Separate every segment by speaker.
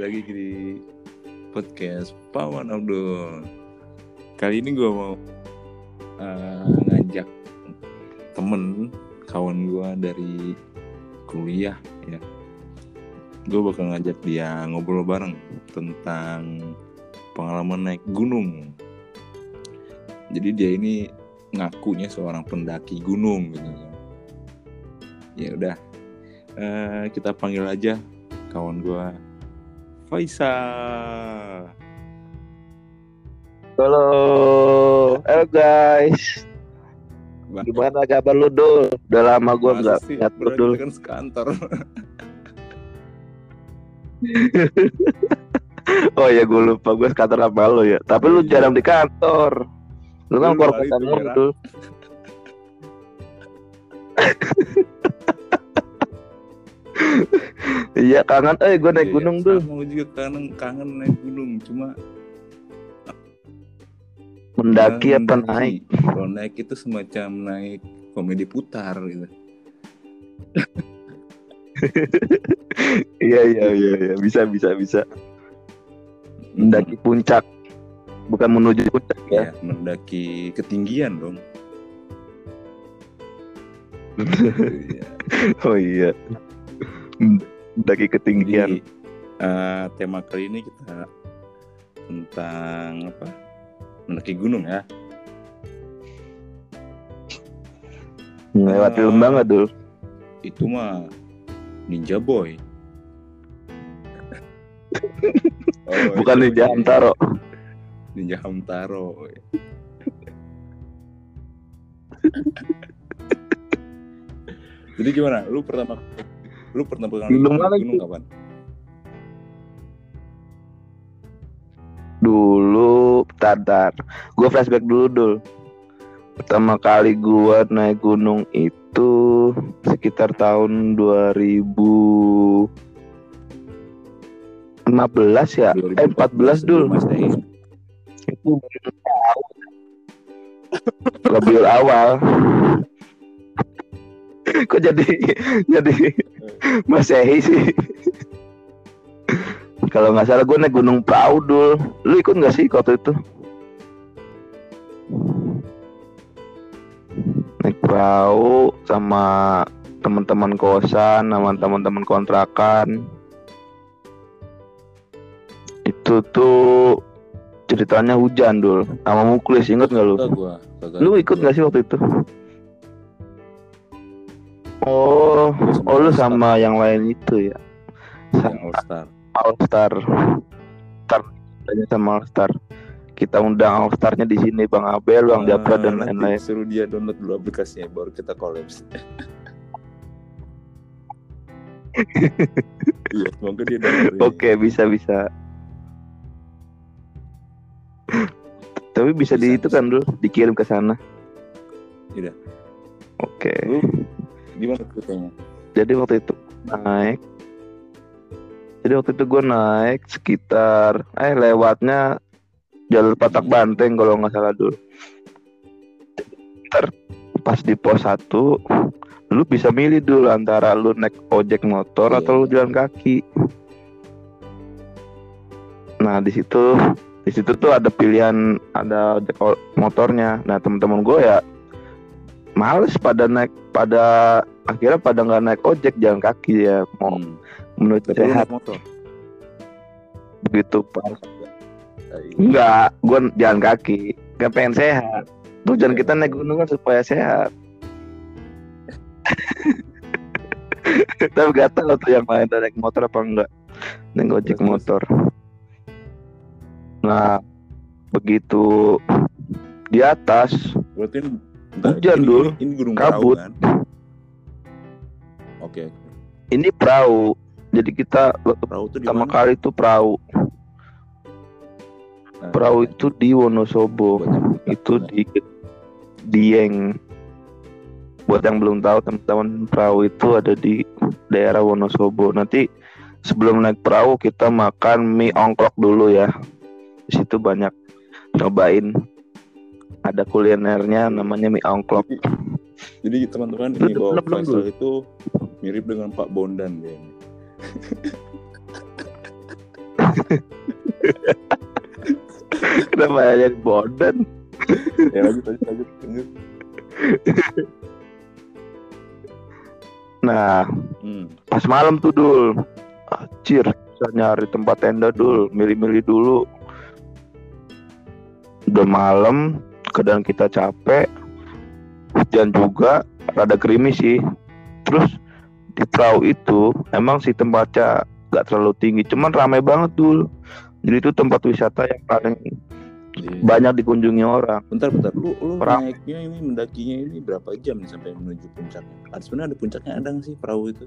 Speaker 1: lagi di podcast Paman Abdul. Kali ini gue mau uh, ngajak temen kawan gue dari kuliah ya. Gue bakal ngajak dia ngobrol bareng tentang pengalaman naik gunung. Jadi dia ini ngakunya seorang pendaki gunung gitu. Ya udah, uh, kita panggil aja kawan gue Faisal.
Speaker 2: Halo, halo guys. Bang. Gimana kabar lu dul? Udah lama gue nggak lihat lu dul.
Speaker 1: Kan sekantor.
Speaker 2: oh ya gue lupa gue sekantor sama lo ya. Tapi lu iya. jarang di kantor. Lu kan keluar kota dul. iya kangen. Eh gue naik iya, gunung tuh.
Speaker 1: mau juga kangen kangen naik gunung. Cuma
Speaker 2: mendaki apa naik?
Speaker 1: Kalau naik itu semacam naik komedi putar gitu.
Speaker 2: Iya iya iya iya. Bisa bisa bisa. Mendaki puncak. Bukan menuju puncak ya, ya
Speaker 1: mendaki ketinggian dong.
Speaker 2: Oh iya mendaki ketinggian. Jadi,
Speaker 1: uh, tema kali ini kita tentang apa? Mendaki gunung ya.
Speaker 2: Melewati uh, lembah nggak dulu?
Speaker 1: Itu mah Ninja Boy.
Speaker 2: oh, Bukan Ninja Hamtaro.
Speaker 1: Ninja Hamtaro. Jadi gimana? Lu pertama Lu pernah pegang gunung, gunung kapan?
Speaker 2: Dulu, tadar. Gue flashback dulu dulu. Pertama kali gue naik gunung itu sekitar tahun 2015 ya? 2014, eh 14 dulu. Itu lebih awal. Kok jadi jadi Masehi sih. Kalau nggak salah gue naik Gunung Perahu dul. Lu ikut nggak sih waktu itu? Naik perahu sama teman-teman kosan, sama teman-teman kontrakan. Itu tuh ceritanya hujan dul sama Muklis inget nggak lu? Lu ikut nggak sih waktu itu? Oh, oh lu sama yang lain itu ya?
Speaker 1: Sama All Star.
Speaker 2: All Star. Star sama All Star. Kita undang All Starnya di sini Bang Abel, Bang uh, Japra dan lain-lain.
Speaker 1: Suruh dia download dulu aplikasinya baru kita kolaps. Iya, semoga dia
Speaker 2: Oke, okay, bisa bisa. Tapi bisa, bisa di itu kan dulu dikirim ke sana.
Speaker 1: Tidak.
Speaker 2: Oke. Okay.
Speaker 1: Gimana ceritanya?
Speaker 2: Jadi waktu itu naik. Jadi waktu itu gue naik sekitar eh lewatnya jalur Patak Banteng kalau nggak salah dulu. Ntar pas di pos satu lu bisa milih dulu antara lu naik ojek motor yeah. atau lu jalan kaki. Nah di situ di situ tuh ada pilihan ada ojek motornya. Nah teman-teman gue ya males pada naik pada akhirnya pada nggak naik ojek jalan kaki ya mau hmm. menurut sehat. begitu pas Enggak, gue jalan kaki Gak pengen sehat. Tujuan kita naik gunung kan supaya sehat. Tapi gak tahu tuh yang lain naik motor apa enggak Naik ojek motor. Nah Begitu Di atas.
Speaker 1: Berarti
Speaker 2: Hujan dulu. Ini, gunung kabut. Perahu, kan?
Speaker 1: Oke. Okay.
Speaker 2: Ini perahu. Jadi kita perahu itu pertama kali itu perahu. Nah, perahu itu di Wonosobo. Itu di Dieng. Buat yang belum tahu teman-teman perahu itu ada di daerah Wonosobo. Nanti sebelum naik perahu kita makan mie ongklok dulu ya. Di situ banyak cobain ada kulinernya namanya mie ongklok.
Speaker 1: Jadi teman-teman ini bahwa Faisal itu mirip dengan Pak Bondan ya.
Speaker 2: Kenapa jadi bondan?
Speaker 1: ya lanjut lanjut lanjut. lanjut.
Speaker 2: Nah,
Speaker 1: Hmm.
Speaker 2: pas malam tuh dul, Acir, bisa nyari tempat tenda dul, milih-milih dulu. Udah malam, keadaan kita capek, hujan juga, rada gerimis sih. Terus di perahu itu emang sih tempatnya gak terlalu tinggi, cuman ramai banget dul. Jadi itu tempat wisata yang paling
Speaker 1: Iya.
Speaker 2: banyak dikunjungi orang.
Speaker 1: Bentar bentar lu lu
Speaker 2: Perahu.
Speaker 1: naiknya ini mendakinya ini berapa jam nih sampai menuju puncaknya? Ada sebenarnya ada puncaknya ada nggak sih perahu itu?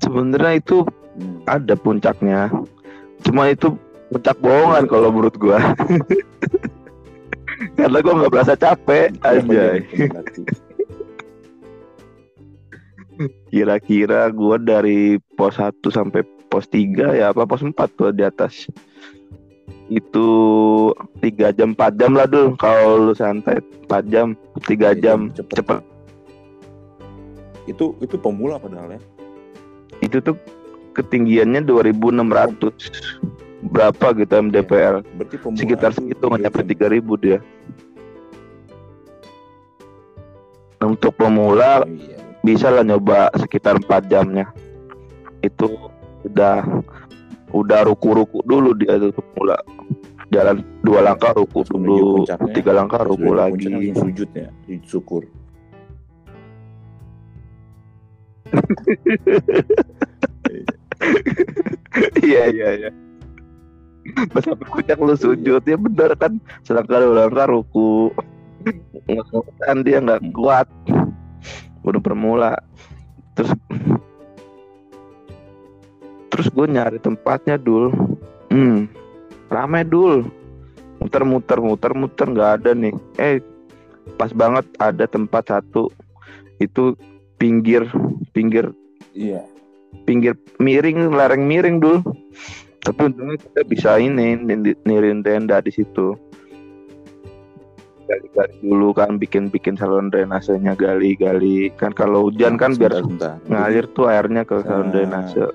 Speaker 2: Sebenarnya itu
Speaker 1: Hmm.
Speaker 2: ada puncaknya, cuma itu puncak bohongan kalau menurut gua. Karena gua nggak berasa capek aja.
Speaker 1: itu mendaki?
Speaker 2: Kira-kira gua dari pos 1 sampai pos 3 ya apa pos 4 tuh di atas. Itu 3 jam 4 jam lah dulu kalau lu santai 4 jam 3 jam
Speaker 1: cepet.
Speaker 2: cepet.
Speaker 1: Itu itu pemula padahal ya.
Speaker 2: Itu tuh ketinggiannya 2600 berapa gitu MDPL.
Speaker 1: Berarti pemula
Speaker 2: Sekitar
Speaker 1: itu
Speaker 2: segitu
Speaker 1: tiga
Speaker 2: nggak nyampe
Speaker 1: jam.
Speaker 2: 3000 dia. Untuk pemula
Speaker 1: Oh, iya.
Speaker 2: bisa lah nyoba sekitar 4 jamnya itu udah udah ruku-ruku dulu dia tuh pemula jalan dua langkah ruku dulu
Speaker 1: puncaknya,
Speaker 2: tiga langkah ruku lagi
Speaker 1: sujud ya, syukur.
Speaker 2: iya iya iya pas sampai puncak lu sujud ya bener kan? Selangkah dua langkah ruku. Kan dia nggak
Speaker 1: Hmm.
Speaker 2: kuat. Udah permula terus terus gue nyari tempatnya dul. Hmm. Rame dul. Muter-muter muter-muter nggak ada nih. Eh pas banget ada tempat satu. Itu pinggir pinggir
Speaker 1: Iya.
Speaker 2: pinggir miring lereng miring dul tapi untungnya kita bisa ini nirin tenda di situ. Gali-gali dulu kan bikin-bikin saluran drainasenya gali-gali. Kan kalau hujan kan biar
Speaker 1: Sebentar,
Speaker 2: ngalir tuh airnya ke saluran drainase.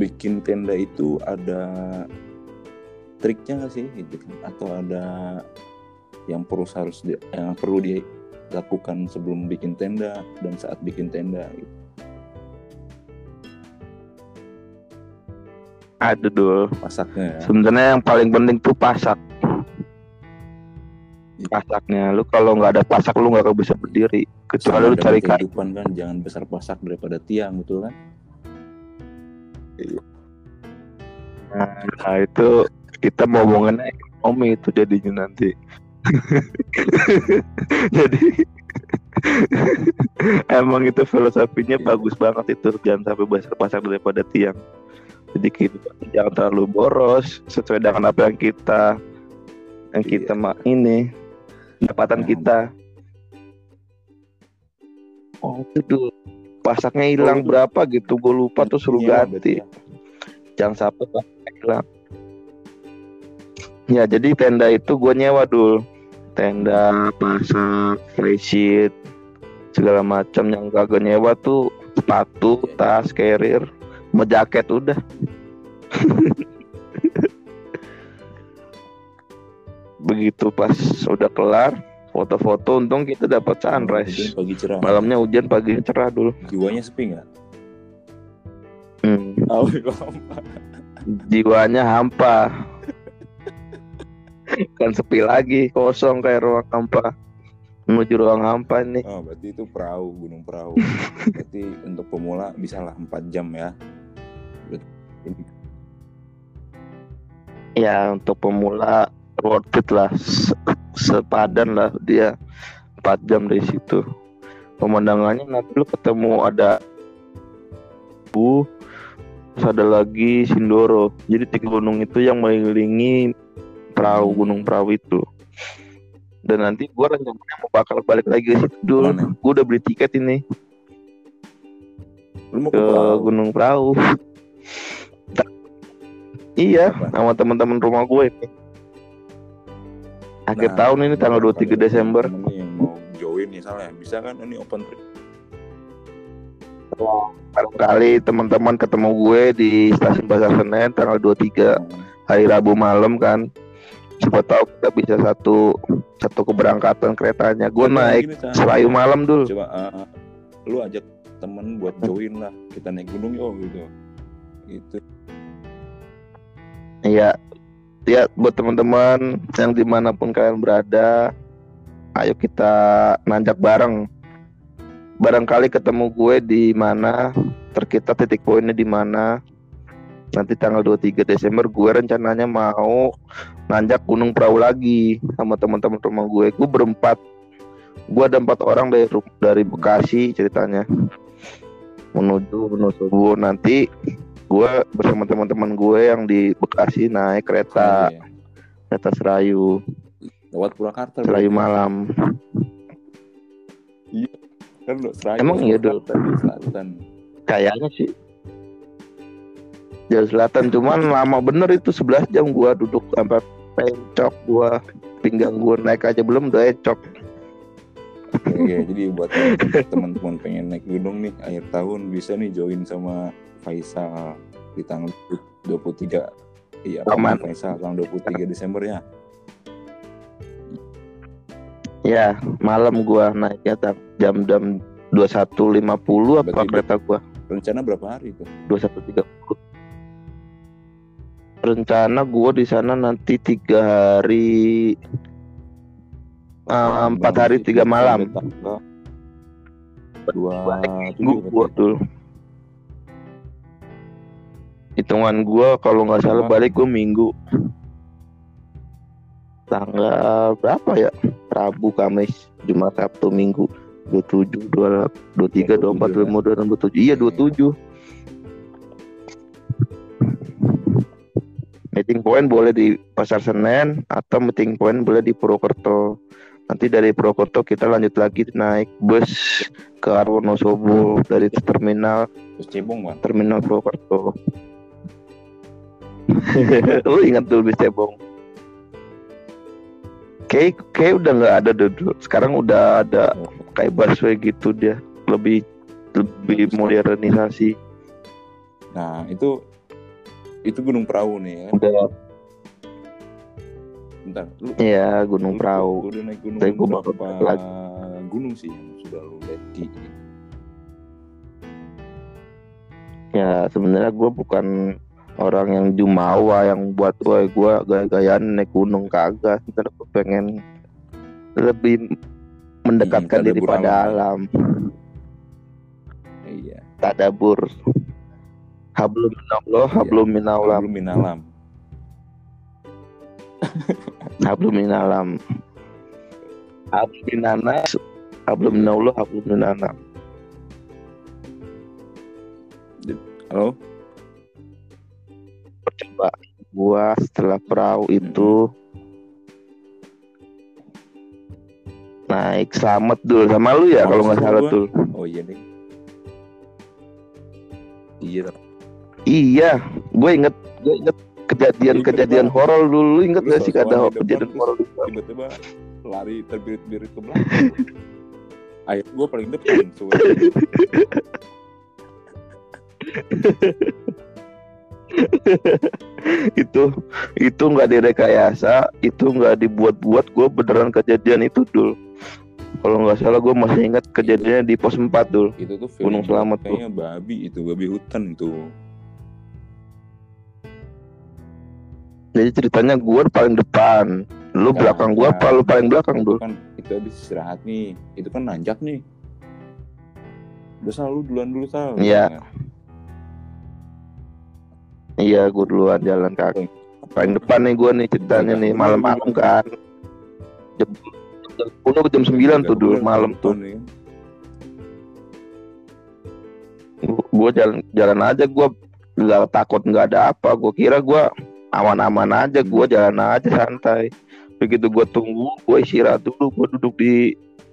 Speaker 1: Bikin tenda itu ada triknya nggak sih gitu kan? Atau ada yang perlu harus di- yang perlu dilakukan sebelum bikin tenda dan saat bikin tenda gitu.
Speaker 2: Ada dul
Speaker 1: masaknya ya.
Speaker 2: sebenarnya yang paling penting tuh pasak. Pasaknya. Lu kalau nggak ada pasak lu nggak akan bisa berdiri. Kecuali
Speaker 1: Sama
Speaker 2: lu cari
Speaker 1: kehidupan kan jangan besar pasak daripada tiang betul kan?
Speaker 2: Nah itu kita mau ngomongin ekonomi itu jadinya nanti. Jadi emang itu filosofinya bagus banget itu. Jangan sampai besar pasak daripada tiang. Jadi kehidupan jangan terlalu boros sesuai dengan apa yang kita yang
Speaker 1: Iya.
Speaker 2: kita ma- ini pendapatan
Speaker 1: Nah.
Speaker 2: kita. Oh itu tuh pasaknya hilang
Speaker 1: itu-
Speaker 2: berapa gitu gue lupa tuh suruh
Speaker 1: Nyewa
Speaker 2: ganti
Speaker 1: berarti ya.
Speaker 2: jangan sampai pasaknya hilang ya jadi tenda itu gue nyewa dulu tenda pasak sheet segala macam yang gak gue nyewa tuh sepatu tas carrier mau jaket udah. Begitu pas udah kelar foto-foto untung kita dapat sunrise.
Speaker 1: Pagi cerah.
Speaker 2: Malamnya hujan pagi cerah dulu.
Speaker 1: Jiwanya sepi nggak?
Speaker 2: Hmm, jiwanya hampa. Kan sepi lagi kosong kayak ruang hampa. Menuju ruang hampa nih.
Speaker 1: Oh berarti itu perahu gunung perahu. Berarti untuk pemula bisa lah 4 jam ya ini
Speaker 2: ya untuk pemula worth it lah. Se- sepadan lah dia. 4 jam dari situ. Pemandangannya nanti lu ketemu ada bu terus ada lagi Sindoro. Jadi tiga gunung itu yang mengelilingi perahu gunung perahu itu. Dan nanti gua rencananya mau bakal balik lagi ke situ dulu. Gua udah beli tiket ini.
Speaker 1: Lu mau ke
Speaker 2: ke gunung perahu iya sama teman-teman rumah gue ini akhir
Speaker 1: Nah,
Speaker 2: tahun ini tanggal
Speaker 1: kalau
Speaker 2: 23
Speaker 1: ada
Speaker 2: Desember.
Speaker 1: temen-temen yang mau join misalnya bisa kan ini open trip?
Speaker 2: Barangkali teman-teman ketemu gue di stasiun Pasar Senen tanggal 23 hari Rabu malam kan. Siapa tahu kita bisa satu satu keberangkatan keretanya. Gue
Speaker 1: Coba
Speaker 2: naik
Speaker 1: gini,
Speaker 2: malam dulu
Speaker 1: coba uh, lu ajak temen buat join lah. Kita naik gunung yo gitu. Itu
Speaker 2: Iya, ya buat teman-teman yang di mana pun kalian berada, ayo kita nanjak bareng. Barangkali ketemu gue di mana, terkita titik poinnya di mana. Nanti tanggal 23 Desember gue rencananya mau nanjak Gunung Perahu lagi sama teman-teman rumah gue. Gue berempat. Gue ada empat orang dari dari Bekasi ceritanya menuju Wonosobo nanti gue bersama teman-teman gue yang di Bekasi naik kereta
Speaker 1: Iya.
Speaker 2: kereta Serayu.
Speaker 1: Lewat Purwakarta
Speaker 2: Serayu
Speaker 1: berarti.
Speaker 2: malam.
Speaker 1: Kan lu Serayu
Speaker 2: Emang iya,
Speaker 1: selatan.
Speaker 2: Kayaknya sih. Jawa Selatan cuman lama. Bener itu 11 jam gua duduk sampai pencok gua. Pinggang gua naik aja belum udah encok
Speaker 1: Iya, jadi buat teman-teman pengen naik gunung nih akhir tahun bisa nih join sama Faisal di tanggal 23 iya
Speaker 2: Aman.
Speaker 1: Pak Faisal? Tanggal 23 Desember ya?
Speaker 2: Ya malam gua naiknya tam- jam-jam 21.50 apa
Speaker 1: Berarti-
Speaker 2: kereta gua.
Speaker 1: Rencana berapa hari itu?
Speaker 2: 21.30 rencana gua di sana nanti tiga hari Empat hari, tiga malam.
Speaker 1: Dua
Speaker 2: minggu gua dulu hitungan gua kalau nggak salah balik gua minggu. Tanggal berapa ya? Rabu Kamis Jumat Sabtu Minggu. 27 23 24 25 26 27 iya 27 meeting point boleh di Pasar Senen atau meeting point boleh di Purwokerto nanti dari Purwokerto kita lanjut lagi naik bus ke Wonosobo dari terminal
Speaker 1: terus cebong bang
Speaker 2: terminal Purwokerto. Lu ingat dulu bis cebong? Kayak kayak udah nggak ada dulu. Sekarang udah ada kayak busway gitu dia. Lebih lebih modernisasi.
Speaker 1: nah itu itu Gunung Perahu nih ya
Speaker 2: Udah
Speaker 1: bentar lu
Speaker 2: ya Gunung
Speaker 1: lu-
Speaker 2: Perahu.
Speaker 1: lu udah naik gunung
Speaker 2: Tapi
Speaker 1: berapa
Speaker 2: naik lagi.
Speaker 1: gunung sih yang sudah lu lihat di
Speaker 2: Ya sebenarnya gue bukan orang yang jumawa yang buat wah gue gaya-gayaan naik gunung kagak. Sebenarnya gue pengen lebih mendekatkan
Speaker 1: Iya,
Speaker 2: diri pada
Speaker 1: alam. iya
Speaker 2: tadabur hablum minallah hablum minallah
Speaker 1: belum minalam
Speaker 2: hablum minalam hablum minanas hablum minallah hablum minanam
Speaker 1: halo?
Speaker 2: Coba gua setelah perahu itu naik selamat dulu sama lu ya
Speaker 1: Oh,
Speaker 2: kalau nggak salah tuh
Speaker 1: oh iya deh iya
Speaker 2: iya gue inget gue inget kejadian-kejadian horor dulu Lu inget gak sih ada kejadian horor
Speaker 1: tiba-tiba lari terbirit-birit ke belakang. Akhir gue paling depan
Speaker 2: itu itu nggak direkayasa itu nggak dibuat-buat gue beneran kejadian itu dul. Kalau nggak salah gue masih ingat kejadiannya di pos 4 dul.
Speaker 1: Itu tuh
Speaker 2: Gunung Selamat tuh.
Speaker 1: babi itu babi hutan tuh
Speaker 2: jadi ceritanya gue paling depan. Lu
Speaker 1: Nah,
Speaker 2: belakang gue
Speaker 1: nah,
Speaker 2: apa lu paling belakang
Speaker 1: itu
Speaker 2: dul
Speaker 1: kan itu habis istirahat nih. Itu kan nanjak nih. Udah selalu duluan dulu sal.
Speaker 2: Iya. iya. Gue duluan jalan kaki. Paling depan nih gue nih ceritanya nih malam-malam kan. Jam jam 10 ke jam 9 tuh dul malam tuh. gue jalan jalan aja gue nggak takut nggak ada apa. Gue kira gue aman-aman aja gue jalan aja santai. Begitu gue tunggu gue istirahat dulu gue duduk di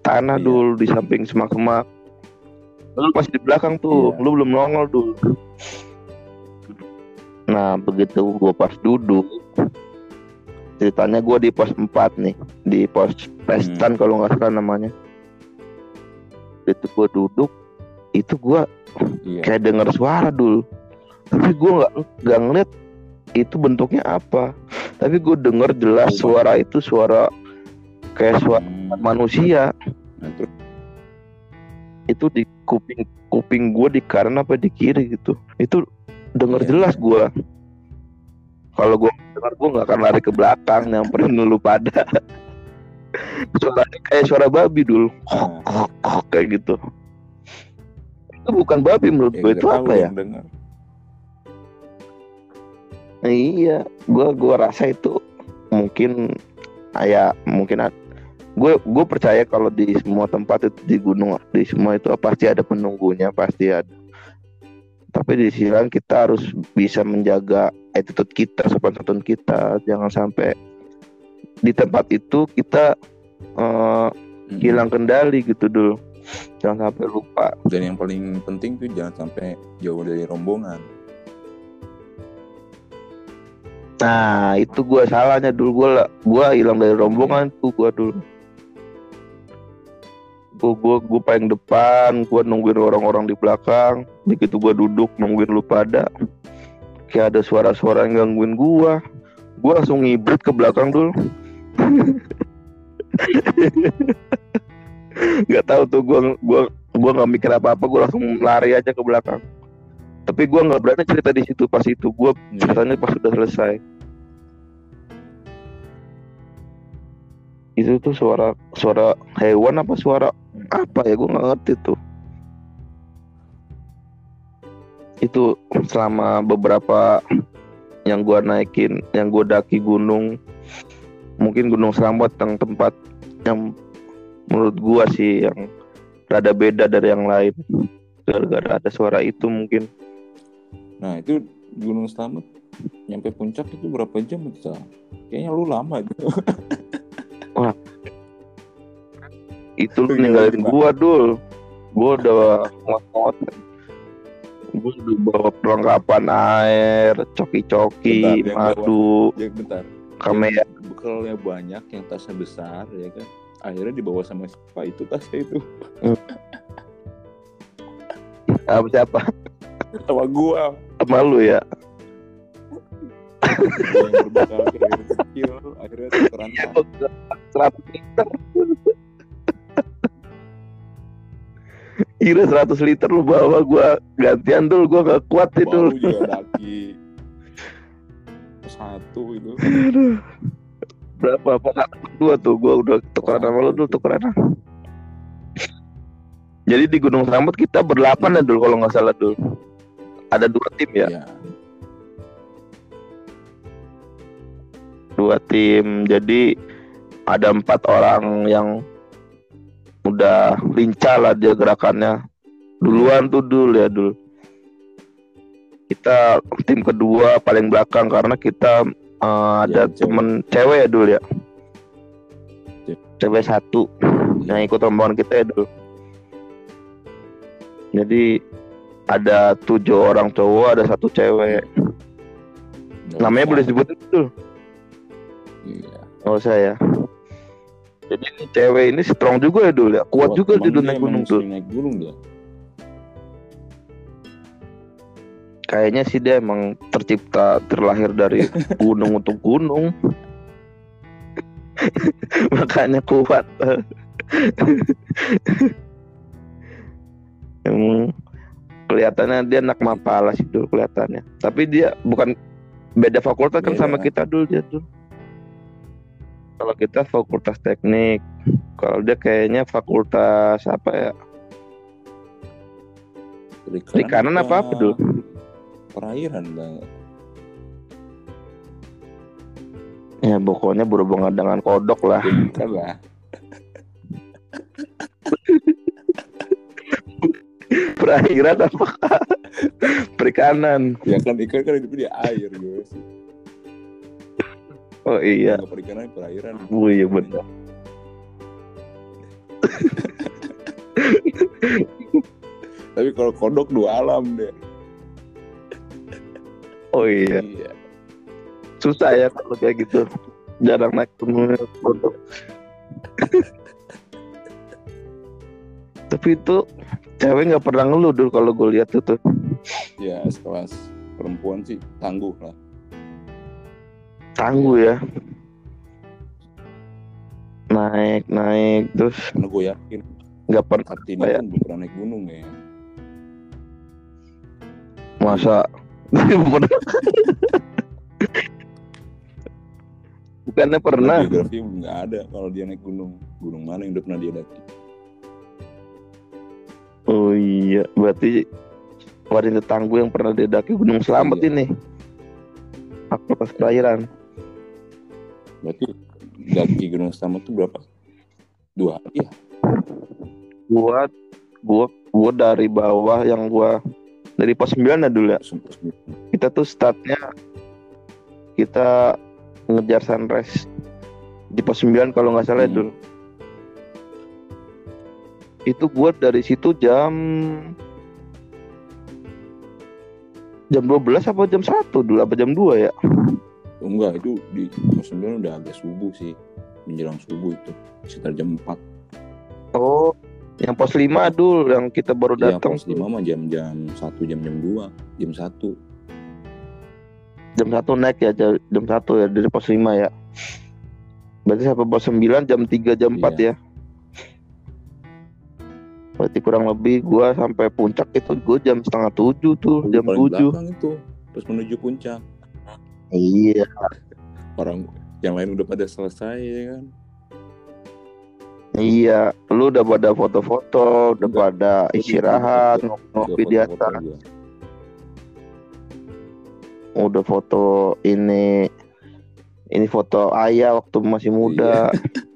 Speaker 2: tanah
Speaker 1: Iya.
Speaker 2: dulu di samping semak-semak. Lu masih di belakang tuh
Speaker 1: Iya.
Speaker 2: lu belum nongol dulu nah begitu gue pas duduk ceritanya gue di pos 4 nih di pos pestan kalau nggak salah namanya. Itu gue duduk itu gue
Speaker 1: iya.
Speaker 2: kayak dengar suara dulu tapi gue nggak nggak ngeliat itu bentuknya apa? Tapi gue denger jelas suara itu suara kayak suara
Speaker 1: Hmm,
Speaker 2: manusia.
Speaker 1: Nah,
Speaker 2: itu di kuping kuping gue di kanan apa di kiri gitu. Itu denger
Speaker 1: Iya.
Speaker 2: jelas gue kalau gue dengar gue nggak akan lari ke belakang nyamperin lu pada. Suaranya kayak suara babi dulu.
Speaker 1: Nah,
Speaker 2: kayak gitu. Itu bukan babi menurut
Speaker 1: ya
Speaker 2: gue itu apa ya?
Speaker 1: yang dengar.
Speaker 2: Iya gue gua rasa itu mungkin ya mungkin gue gue percaya kalau di semua tempat itu di gunung di semua itu pasti ada penunggunya pasti ada. Tapi di sisi lain kita harus bisa menjaga attitude kita sopan santun kita. Jangan sampai di tempat itu kita eh,
Speaker 1: Mm-mm.
Speaker 2: hilang kendali gitu dulu jangan sampai lupa.
Speaker 1: Dan yang paling penting tuh jangan sampai jauh dari rombongan
Speaker 2: nah itu gue salahnya dulu. Gue gue hilang dari rombongan tuh gue dulu. Gue gue gue paling depan gue nungguin orang-orang di belakang. Begitu gue duduk nungguin lu pada kayak ada suara-suara yang gangguin gue gue langsung ngibrit ke belakang dulu. Nggak tahu tuh gue gue gue nggak mikir apa apa gue langsung lari aja ke belakang tapi gue nggak berani cerita di situ. Pas itu gue
Speaker 1: Iya.
Speaker 2: ceritanya pas sudah selesai. Itu tuh suara suara hewan apa suara apa ya? Gue nggak ngerti tuh. Itu selama beberapa yang gue naikin yang gue daki gunung mungkin gunung selamat yang tempat yang menurut gua sih yang rada beda dari yang lain. Gara-gara ada suara itu mungkin
Speaker 1: nah itu Gunung Selamat nyampe puncak itu berapa jam itu kayaknya lu lama gitu
Speaker 2: itu lu
Speaker 1: Iya,
Speaker 2: ninggalin gua dul. Gua udah ngot gua udah bawa perlengkapan air coki-coki
Speaker 1: yang
Speaker 2: madu.
Speaker 1: ya bentar.
Speaker 2: Kamera
Speaker 1: bekalnya banyak yang tasnya besar ya kan? Akhirnya dibawa sama siapa itu tasnya itu?
Speaker 2: Apa siapa?
Speaker 1: Sama gua
Speaker 2: sama lu ya.
Speaker 1: Yang gitu kecil akhirnya
Speaker 2: Iya, 100 liter Kira 100 liter lu bawa gua gantian dul gua gak kuat itu.
Speaker 1: Baru juga daki satu itu.
Speaker 2: Berapa apa dua tuh? Gua udah tukeran sama lu dulu tukeran. Jadi di Gunung Selamat kita berdelapan ya dulu kalau nggak salah dulu ada dua tim ya?
Speaker 1: Ya
Speaker 2: dua tim. Jadi ada empat orang yang udah lincah lah dia gerakannya. Duluan tuh dulu ya dulu kita tim kedua paling belakang karena kita eh, ada
Speaker 1: cewek.
Speaker 2: temen cewek ya dulu ya?
Speaker 1: Cewek.
Speaker 2: satu yang ikut rombongan kita ya dulu jadi ada tujuh orang cowok ada satu cewek namanya boleh disebutin dulu
Speaker 1: iya
Speaker 2: Nggak usah ya. Jadi ini cewek ini strong juga ya dulu ya. Kuat juga
Speaker 1: Emang
Speaker 2: di dunia gunung tuh.
Speaker 1: naik gunung dia
Speaker 2: Kayaknya sih dia emang tercipta terlahir dari gunung untuk gunung. Makanya kuat. emang kelihatannya dia anak mapala sih dulu kelihatannya. Tapi dia bukan beda fakultas kan
Speaker 1: Beda.
Speaker 2: sama kita dulu dia tuh. Kalau kita fakultas teknik, kalau dia kayaknya fakultas apa ya? Perikanan apa apa dulu?
Speaker 1: perairan lah
Speaker 2: Ya pokoknya berhubungan dengan kodok lah.
Speaker 1: bukan lah
Speaker 2: Perairan apa? Perikanan.
Speaker 1: ya kan ikan kan hidup di air juga sih
Speaker 2: Oh iya.
Speaker 1: Perikanan perairan
Speaker 2: Oh iya benar.
Speaker 1: tapi kalau kodok dua alam deh
Speaker 2: Oh iya.
Speaker 1: iya
Speaker 2: Susah ya kalau kayak gitu. Jarang naik gunung kodok. Tapi itu cewek nggak pernah ngeluh dulu kalau gue lihat itu.
Speaker 1: ya sekelas perempuan sih tangguh lah.
Speaker 2: Tangguh ya. Naik naik terus
Speaker 1: karena gue yakin
Speaker 2: nggak pernah
Speaker 1: Kartini
Speaker 2: Kayak-
Speaker 1: kan belum pernah naik gunung ya.
Speaker 2: Masa? Bukannya pernah?
Speaker 1: Biografi nggak ada kalau dia naik gunung. Gunung mana yang udah pernah dia daki
Speaker 2: oh iya. Berarti wanita tangguh yang pernah didaki Gunung Selamat
Speaker 1: Iya.
Speaker 2: ini. Aktivitas perairan
Speaker 1: berarti daki gunung selamat tuh berapa? Dua hari ya?
Speaker 2: Gua gua gua dari bawah yang gua dari pos 9 ya dulu ya? Kita tuh startnya kita ngejar sunrise di pos 9 kalau nggak salah ya,
Speaker 1: Hmm.
Speaker 2: dulu itu gua dari situ jam jam 12 apa jam 1 dulu apa jam 2 ya?
Speaker 1: Oh, enggak itu di pos 9 udah agak subuh sih. Menjelang subuh itu sekitar jam 4
Speaker 2: oh yang pos 5 dulu yang kita baru
Speaker 1: ya
Speaker 2: datang
Speaker 1: pos 5 mah jam-jam 1 jam-jam 2 jam 1
Speaker 2: jam 1 naik ya jam, jam 1 ya dari pos 5 ya. Berarti sampai pos 9 jam 3 jam 4
Speaker 1: Iya.
Speaker 2: ya berarti kurang lebih gua sampai puncak itu gua jam setengah 7 tuh jam
Speaker 1: Paling
Speaker 2: 7
Speaker 1: belakang itu terus menuju puncak.
Speaker 2: Iya.
Speaker 1: Orang yang lain udah pada selesai ya kan?
Speaker 2: Iya lu udah pada foto-foto udah
Speaker 1: Udah.
Speaker 2: pada istirahat ngopi-ngopi di atas. udah foto ini ini foto ayah waktu masih muda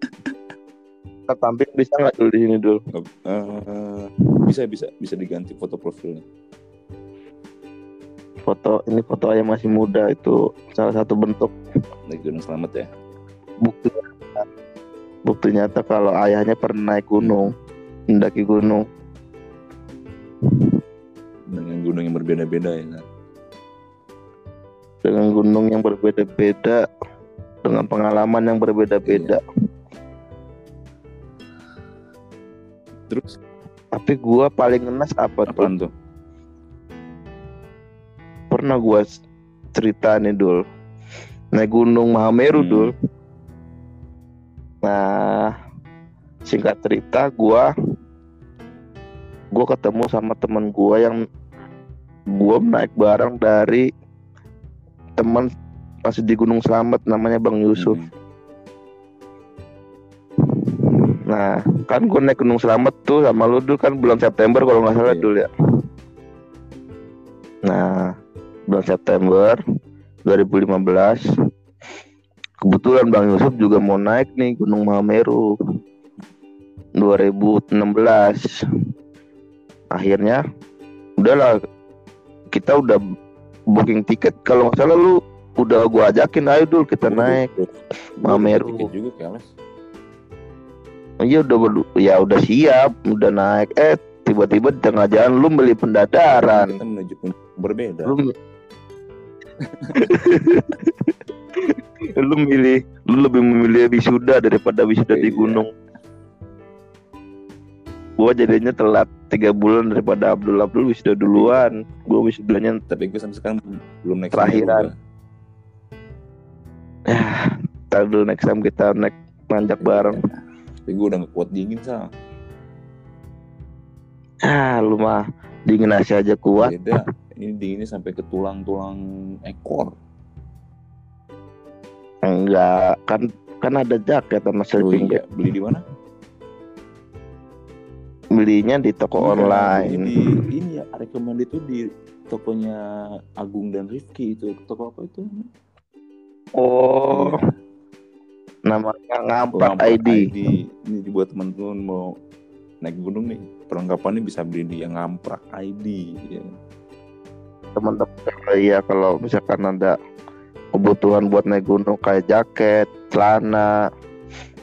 Speaker 2: kita tampil bisa nggak dulu di sini dulu
Speaker 1: Eh, bisa bisa bisa diganti foto profilnya.
Speaker 2: Foto ini foto ayah masih muda itu salah satu bentuk.
Speaker 1: Naik gunung selamat ya.
Speaker 2: Bukti nyata, bukti nyata kalau ayahnya pernah naik gunung mendaki gunung.
Speaker 1: Dengan gunung yang berbeda-beda ya kan
Speaker 2: dengan gunung yang berbeda-beda dengan pengalaman yang berbeda-beda
Speaker 1: terus?
Speaker 2: Tapi gua paling ngenes apa tuh?
Speaker 1: Apaan tuh?
Speaker 2: Pernah gua cerita nih dul. Naik gunung Mahameru
Speaker 1: Hmm.
Speaker 2: dul. Nah singkat cerita gua gua ketemu sama teman gua yang gua naik bareng dari teman masih di Gunung Selamat namanya Bang Yusuf.
Speaker 1: Hmm.
Speaker 2: Nah, kan gue naik Gunung Selamat tuh sama lu dulu kan bulan September kalau nggak salah
Speaker 1: Iya.
Speaker 2: dulu ya. Nah, bulan September 2015 kebetulan Bang Yusuf juga mau naik nih Gunung Mahameru 2016. Akhirnya udahlah kita udah booking tiket kalau nggak salah lu udah gua ajakin ayo dulu kita
Speaker 1: Gua
Speaker 2: naik
Speaker 1: juga keles
Speaker 2: Iya udah berdu- ya udah siap, udah naik. Eh tiba-tiba di tengah jalan lu beli pendadaran.
Speaker 1: kita menuju berbeda
Speaker 2: Lu lu milih lu lebih memilih wisuda daripada wisuda di
Speaker 1: Iya.
Speaker 2: gunung. Gua jadinya telat tiga bulan daripada Abdul Abdul wisuda duluan. Gua wisudanya
Speaker 1: tapi gue sampai sekarang belum naik
Speaker 2: Terakhiran.
Speaker 1: Semeru,
Speaker 2: tar dulu next time kita naik nanjak bareng.
Speaker 1: Tapi gue udah gak kuat dingin sal
Speaker 2: Ah lu mah dingin aja aja kuat.
Speaker 1: beda. Ini dinginnya sampai ke tulang-tulang ekor.
Speaker 2: Enggak. Kan kan ada jaket sama
Speaker 1: oh
Speaker 2: sleeping bag.
Speaker 1: iya beli di mana?
Speaker 2: Belinya di toko
Speaker 1: Iya,
Speaker 2: online.
Speaker 1: Di, ini ya recommend itu di tokonya Agung dan Rifki itu. Toko apa itu?
Speaker 2: Oh,
Speaker 1: Iya,
Speaker 2: namanya Ngampak
Speaker 1: Lampak
Speaker 2: ID.
Speaker 1: Ini dibuat teman-teman mau naik gunung nih perlengkapannya bisa beli di yang ngamprak ID. Ya.
Speaker 2: Teman-teman ya kalau misalkan ada kebutuhan buat naik gunung kayak jaket, celana,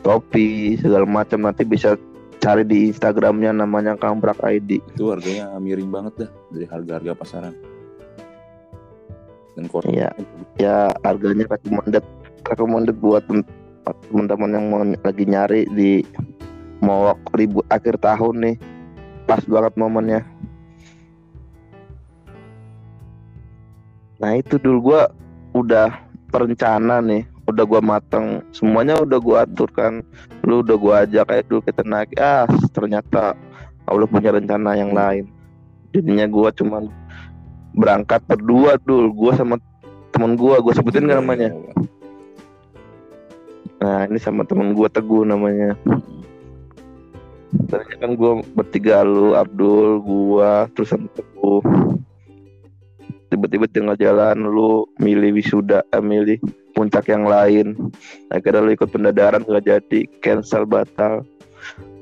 Speaker 2: topi, segala macam nanti bisa cari di Instagramnya namanya Kamprak ID.
Speaker 1: Itu harganya miring banget dah dari harga-harga pasaran. Dan kok
Speaker 2: Iya. Ya harganya recommended recommended buat tem- teman-teman yang mau lagi nyari di mau ribu akhir tahun nih. Pas banget momennya. Nah itu dulu gue udah perencana nih. Udah gua mateng. Semuanya udah gua atur kan. Lu udah gua ajak kayak dulu kita naik. Ah ternyata Allah punya rencana yang lain. Jadinya gua cuman berangkat berdua dulu. Gua sama temen gua gua sebutin nggak namanya nah ini sama temen gua teguh namanya. Tadinya kan gua bertiga lu Abdul gua terus sama teguh. Tiba-tiba tengah jalan lu milih wisuda eh, milih puncak yang lain. Akhirnya lu ikut pendadaran gak jadi cancel batal.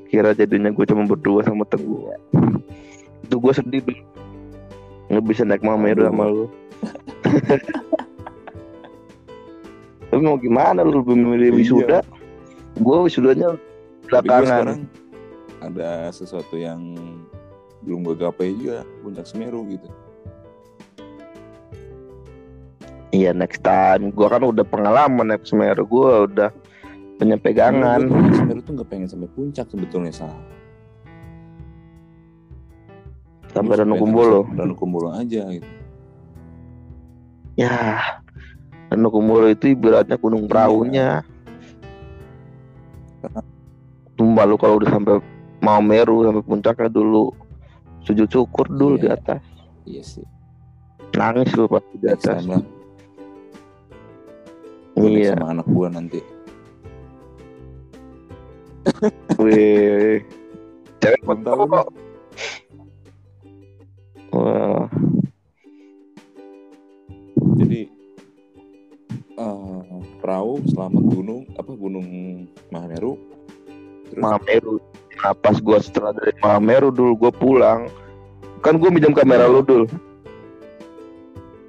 Speaker 2: Kira jadinya gue cuma berdua sama teguh. Itu gue sedih nggak bisa naik mameru sama lu tapi mau gimana lu lebih memilih
Speaker 1: Iya.
Speaker 2: wisuda? Gue wisudanya belakangan.
Speaker 1: ada sesuatu yang belum gue gapai juga puncak Semeru gitu.
Speaker 2: Iya next time. Gue kan udah pengalaman naik Semeru. Gue udah punya pegangan.
Speaker 1: naik Semeru tuh nggak pengen sampai puncak sebetulnya sah
Speaker 2: sampai Danau Kumbolo.
Speaker 1: dan Kumbolo aja gitu.
Speaker 2: Ya, Kumbolo itu ibaratnya gunung perahunya. Tumbal lu kalau udah sampai mau Meru sampai puncaknya dulu sujud syukur dulu di
Speaker 1: Iya.
Speaker 2: atas.
Speaker 1: iya sih
Speaker 2: Nangis lu pasti di atas.
Speaker 1: naik
Speaker 2: Iya.
Speaker 1: sama anak gua nanti
Speaker 2: Wih. Cewek
Speaker 1: tahu
Speaker 2: kok. Wah,
Speaker 1: eh, perahu selamat gunung apa gunung Mahameru terus
Speaker 2: Mahameru. Nah, pas gua setelah dari Mahameru dulu gua pulang. Kan gua minjem kamera lu dulu.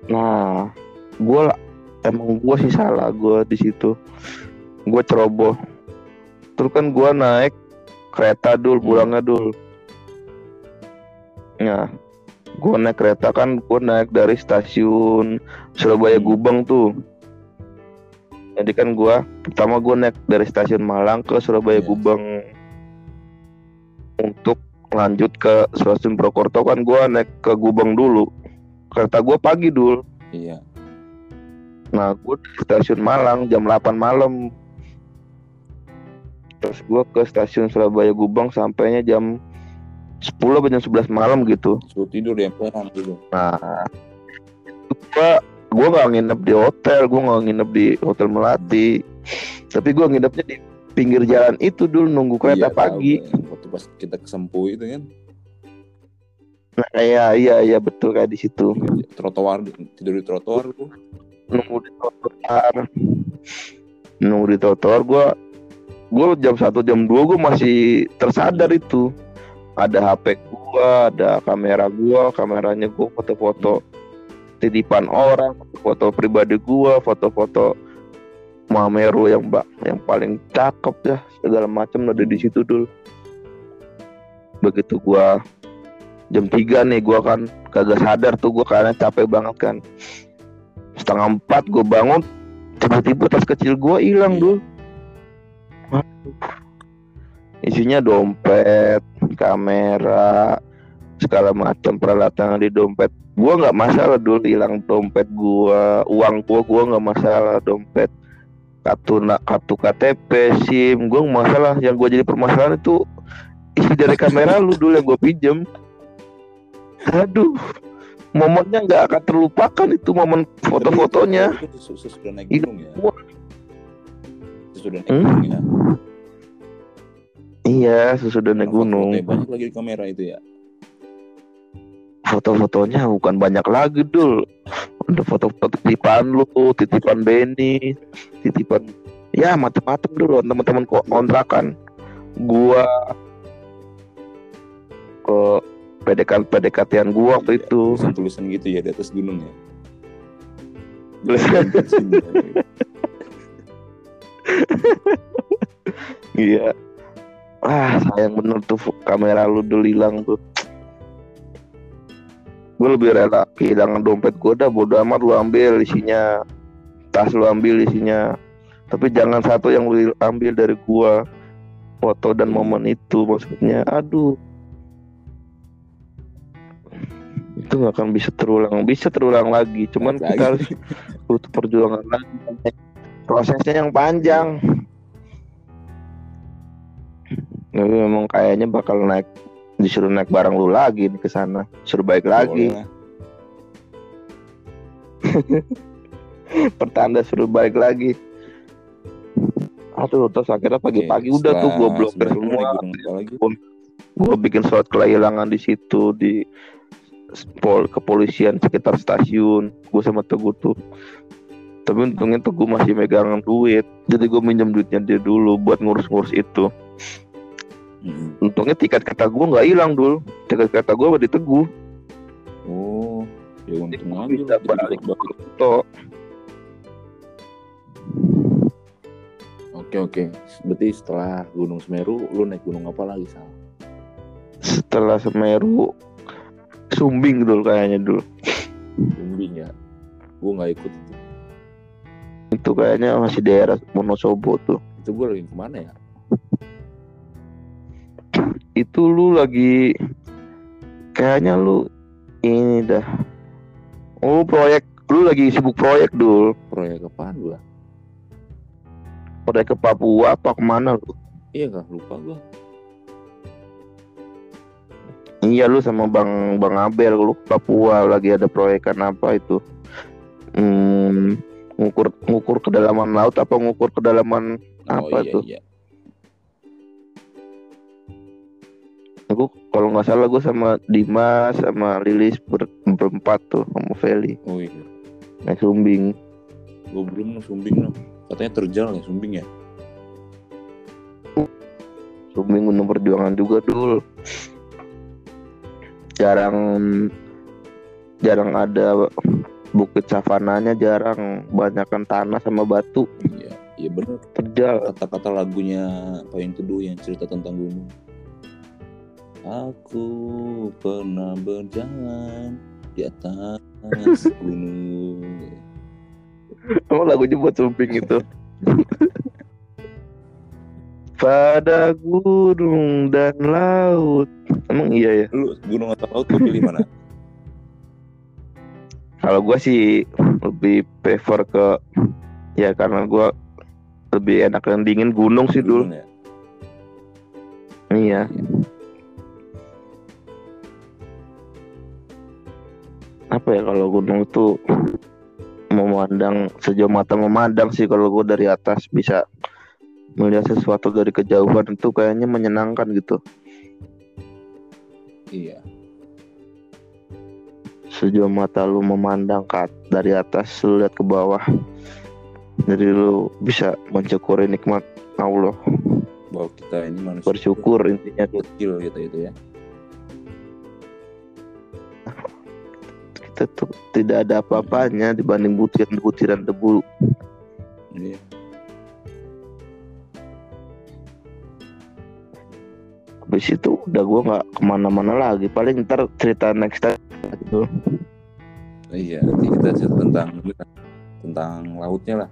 Speaker 2: Nah, gua lah- emang gua sih salah gua di situ. Gua ceroboh. Terus kan gua naik kereta dulu
Speaker 1: Hmm.
Speaker 2: pulangnya dulu. Nah, gua naik kereta kan gua naik dari stasiun Surabaya
Speaker 1: Hmm.
Speaker 2: Gubeng tuh. Jadi kan gua pertama gua naik dari stasiun Malang ke Surabaya
Speaker 1: Iya.
Speaker 2: Gubeng untuk lanjut ke stasiun Prokerto kan gua naik ke Gubeng dulu. Kereta gua pagi dulu.
Speaker 1: iya
Speaker 2: Nah, gue di stasiun Malang jam 8 malam. Terus gue ke stasiun Surabaya Gubeng sampainya jam 10 atau jam 11 malam gitu.
Speaker 1: suruh tidur di emperan gitu
Speaker 2: Nah, gue gue gak nginep di hotel, gue gak nginep di hotel Melati. Tapi gue nginepnya di pinggir jalan itu dulu nunggu kereta
Speaker 1: Iya,
Speaker 2: pagi.
Speaker 1: tahu gue. waktu pas kita ke Sempu itu kan
Speaker 2: Nah, iya iya iya betul kayak di situ.
Speaker 1: trotoar tidur di trotoar tuh
Speaker 2: nunggu di trotoar nunggu di trotoar gue gue jam satu jam dua gue masih tersadar itu ada HP gue ada kamera gue kameranya gue foto-foto titipan orang foto pribadi gue foto-foto Mameru yang mbak yang paling cakep ya segala macam ada di situ dulu begitu gua jam 3 nih gua kan kagak sadar tuh gua karena capek banget kan. Setengah empat gue bangun tiba-tiba tas kecil gue hilang dulu isinya dompet kamera segala macam peralatan di dompet gue nggak masalah dulu hilang dompet gue uang gue gue nggak masalah dompet. Kartu na- kartu KTP SIM gue nggak masalah. Yang gue jadi permasalahan itu isi dari kamera lu dulu yang gue pinjem. Aduh momennya nggak akan terlupakan itu momen foto-fotonya.
Speaker 1: Sesudah naik
Speaker 2: Hidup
Speaker 1: gunung ya.
Speaker 2: gua.
Speaker 1: sesudah naik gunung ya.
Speaker 2: Iya sesudah naik gunung.
Speaker 1: banyak lagi di kamera itu ya
Speaker 2: foto-fotonya bukan banyak lagi dul. Udah foto-foto titipan lu titipan Benny titipan ya macam-macam dulu teman-teman kok kontrakan. Gua ke PDKT PDKT-an gua waktu itu.
Speaker 1: tulisan tulisan gitu ya di atas gunung ya.
Speaker 2: Iya. Ah sayang bener tuh kamera lu dulu hilang tuh gue lebih rela kehilangan dompet gue dah bodo amat lu ambil isinya. Tas lu ambil isinya. Tapi jangan satu yang lu ambil dari gua. Foto dan momen itu maksudnya. Aduh. Itu nggak akan bisa terulang. Bisa terulang lagi cuman
Speaker 1: Lagi.
Speaker 2: kita harus butuh perjuangan lagi. Prosesnya yang panjang. Tapi memang kayaknya bakal naik disuruh naik barang lu lagi nih ke sana suruh balik lagi. Pertanda suruh balik lagi. Aduh terus akhirnya pagi-pagi
Speaker 1: Oke,
Speaker 2: udah tuh gue blokir semua. gue bikin surat kehilangan di situ di pol kepolisian sekitar stasiun. Gue sama teguh tuh. Tapi untungnya teguh masih megangan duit. Jadi gue minjem duitnya dia dulu buat ngurus-ngurus itu
Speaker 1: Mm-mm.
Speaker 2: untungnya tiket kata gue nggak hilang dulu tiket kata gue di teguh
Speaker 1: Oh, ya untung aja
Speaker 2: bisa balik ke Kuto.
Speaker 1: Oke oke. Berarti setelah Gunung Semeru, lu naik gunung apa lagi Sal?
Speaker 2: setelah Semeru Sumbing dulu kayaknya dulu
Speaker 1: Sumbing ya. Gue nggak ikut itu.
Speaker 2: itu kayaknya masih daerah Wonosobo tuh
Speaker 1: Itu gue lagi ke mana ya?
Speaker 2: Itu lu lagi kayaknya lu ini dah oh proyek lu lagi sibuk proyek dulu
Speaker 1: Proyek apaan gue?
Speaker 2: proyek ke Papua apa ke mana lu
Speaker 1: Iya kah? Lupa gue.
Speaker 2: iya lu sama bang bang Abel lu ke Papua lagi ada proyekan apa itu hmm, ngukur ngukur kedalaman laut apa ngukur kedalaman
Speaker 1: Oh
Speaker 2: Apa
Speaker 1: iya
Speaker 2: tuh?
Speaker 1: iya.
Speaker 2: Kalau nggak salah gue sama Dimas sama Lilis ber, berempat tuh sama Feli
Speaker 1: Oh iya.
Speaker 2: naik Sumbing
Speaker 1: Gue belum Sumbing no. Katanya terjal ya Sumbing ya.
Speaker 2: Sumbing Gunung Perjuangan juga dulu jarang jarang ada bukit savananya jarang banyakkan tanah sama batu
Speaker 1: Iya. Iya bener.
Speaker 2: terjal
Speaker 1: Kata-kata lagunya Payung Teduh yang cerita tentang gunung. Aku pernah berjalan di atas gunung.
Speaker 2: emang lagunya buat Sumbing itu pada gunung dan laut emang iya ya
Speaker 1: Lu gunung atau laut lu pilih mana?
Speaker 2: kalau gue sih lebih prefer ke ya karena gue lebih enak yang dingin gunung sih dulu
Speaker 1: Gunung ya.
Speaker 2: iya apa ya kalau gunung itu memandang sejauh mata memandang sih kalau gue dari atas bisa melihat sesuatu dari kejauhan itu kayaknya menyenangkan gitu
Speaker 1: Iya.
Speaker 2: sejauh mata lu memandang ke at- dari atas lu lihat ke bawah jadi lu bisa mensyukuri nikmat Allah
Speaker 1: Bahwa kita ini manusia
Speaker 2: bersyukur intinya tuh.
Speaker 1: kecil gitu itu ya.
Speaker 2: Kita tuh tidak ada apa-apanya dibanding butiran-butiran debu
Speaker 1: Iya.
Speaker 2: habis itu udah gua nggak ke mana-mana lagi paling ntar cerita next time gitu
Speaker 1: Iya, nanti kita cerita tentang tentang lautnya lah.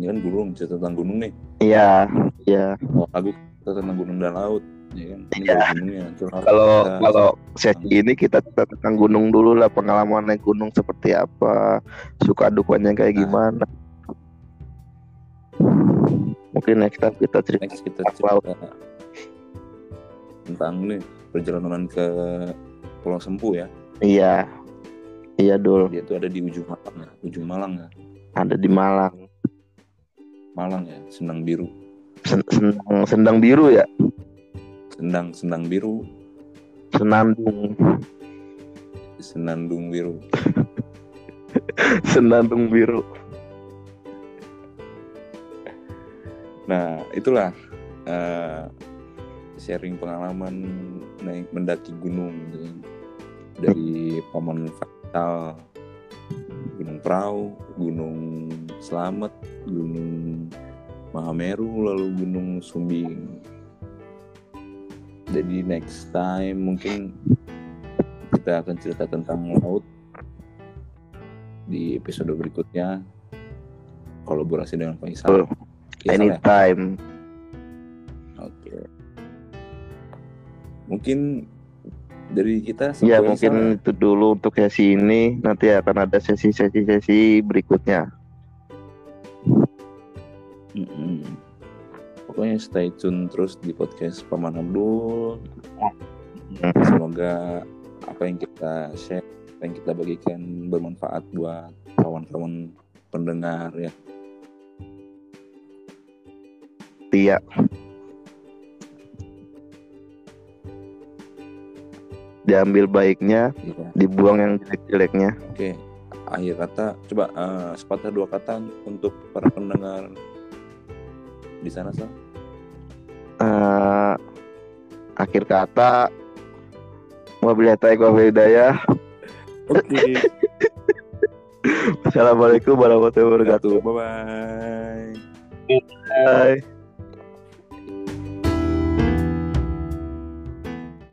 Speaker 1: Ini kan gunung, cerita tentang gunung nih.
Speaker 2: iya iya
Speaker 1: Oh, lagu kita tentang gunung dan laut. Ya kan? Ini. Nanti laut
Speaker 2: kalau kalau sesi ini kita tentang gunung dulu lah pengalaman naik gunung seperti apa suka dukanya kayak
Speaker 1: Nah.
Speaker 2: gimana mungkin next time kita cerita
Speaker 1: next kita cerita tentang nih perjalanan ke Pulau Sempu ya.
Speaker 2: iya iya dul
Speaker 1: Dia tuh ada di ujung Malang ya. Ujung Malang ya.
Speaker 2: ada di Malang
Speaker 1: Malang ya, Sendang Biru.
Speaker 2: Sen- sendang sendang biru ya
Speaker 1: Sendang Sendang Biru,
Speaker 2: senandung
Speaker 1: Senandung Biru.
Speaker 2: senandung biru
Speaker 1: Nah, itulah eh, sharing pengalaman naik mendaki gunung gitu kan. Dari Paman Fatal, Gunung Prau, Gunung Selamat, Gunung Mahameru, lalu Gunung Sumbing. Jadi next time mungkin kita akan cerita tentang laut di episode berikutnya kolaborasi dengan Faisal.
Speaker 2: Betul.
Speaker 1: Ya, Sal, ya?
Speaker 2: anytime
Speaker 1: Oke. Mungkin dari kita
Speaker 2: Ya mungkin
Speaker 1: sama-
Speaker 2: itu dulu untuk sesi ini. Nanti akan ada sesi-sesi sesi berikutnya.
Speaker 1: Mm-mm. Pokoknya stay tune terus di podcast Paman Abdul.
Speaker 2: Hmm.
Speaker 1: Semoga apa yang kita share, apa yang kita bagikan bermanfaat buat kawan-kawan pendengar ya.
Speaker 2: Iya. Diambil baiknya,
Speaker 1: Iya.
Speaker 2: dibuang yang jelek-jeleknya.
Speaker 1: Oke. Akhir kata, coba eh, sepatah dua kata untuk para pendengar di sana Sal.
Speaker 2: Eh, akhir kata Wabillahi taufiq hidayah.
Speaker 1: Oke.
Speaker 2: Assalamualaikum warahmatullahi wabarakatuh.
Speaker 1: Bye bye.
Speaker 2: Bye.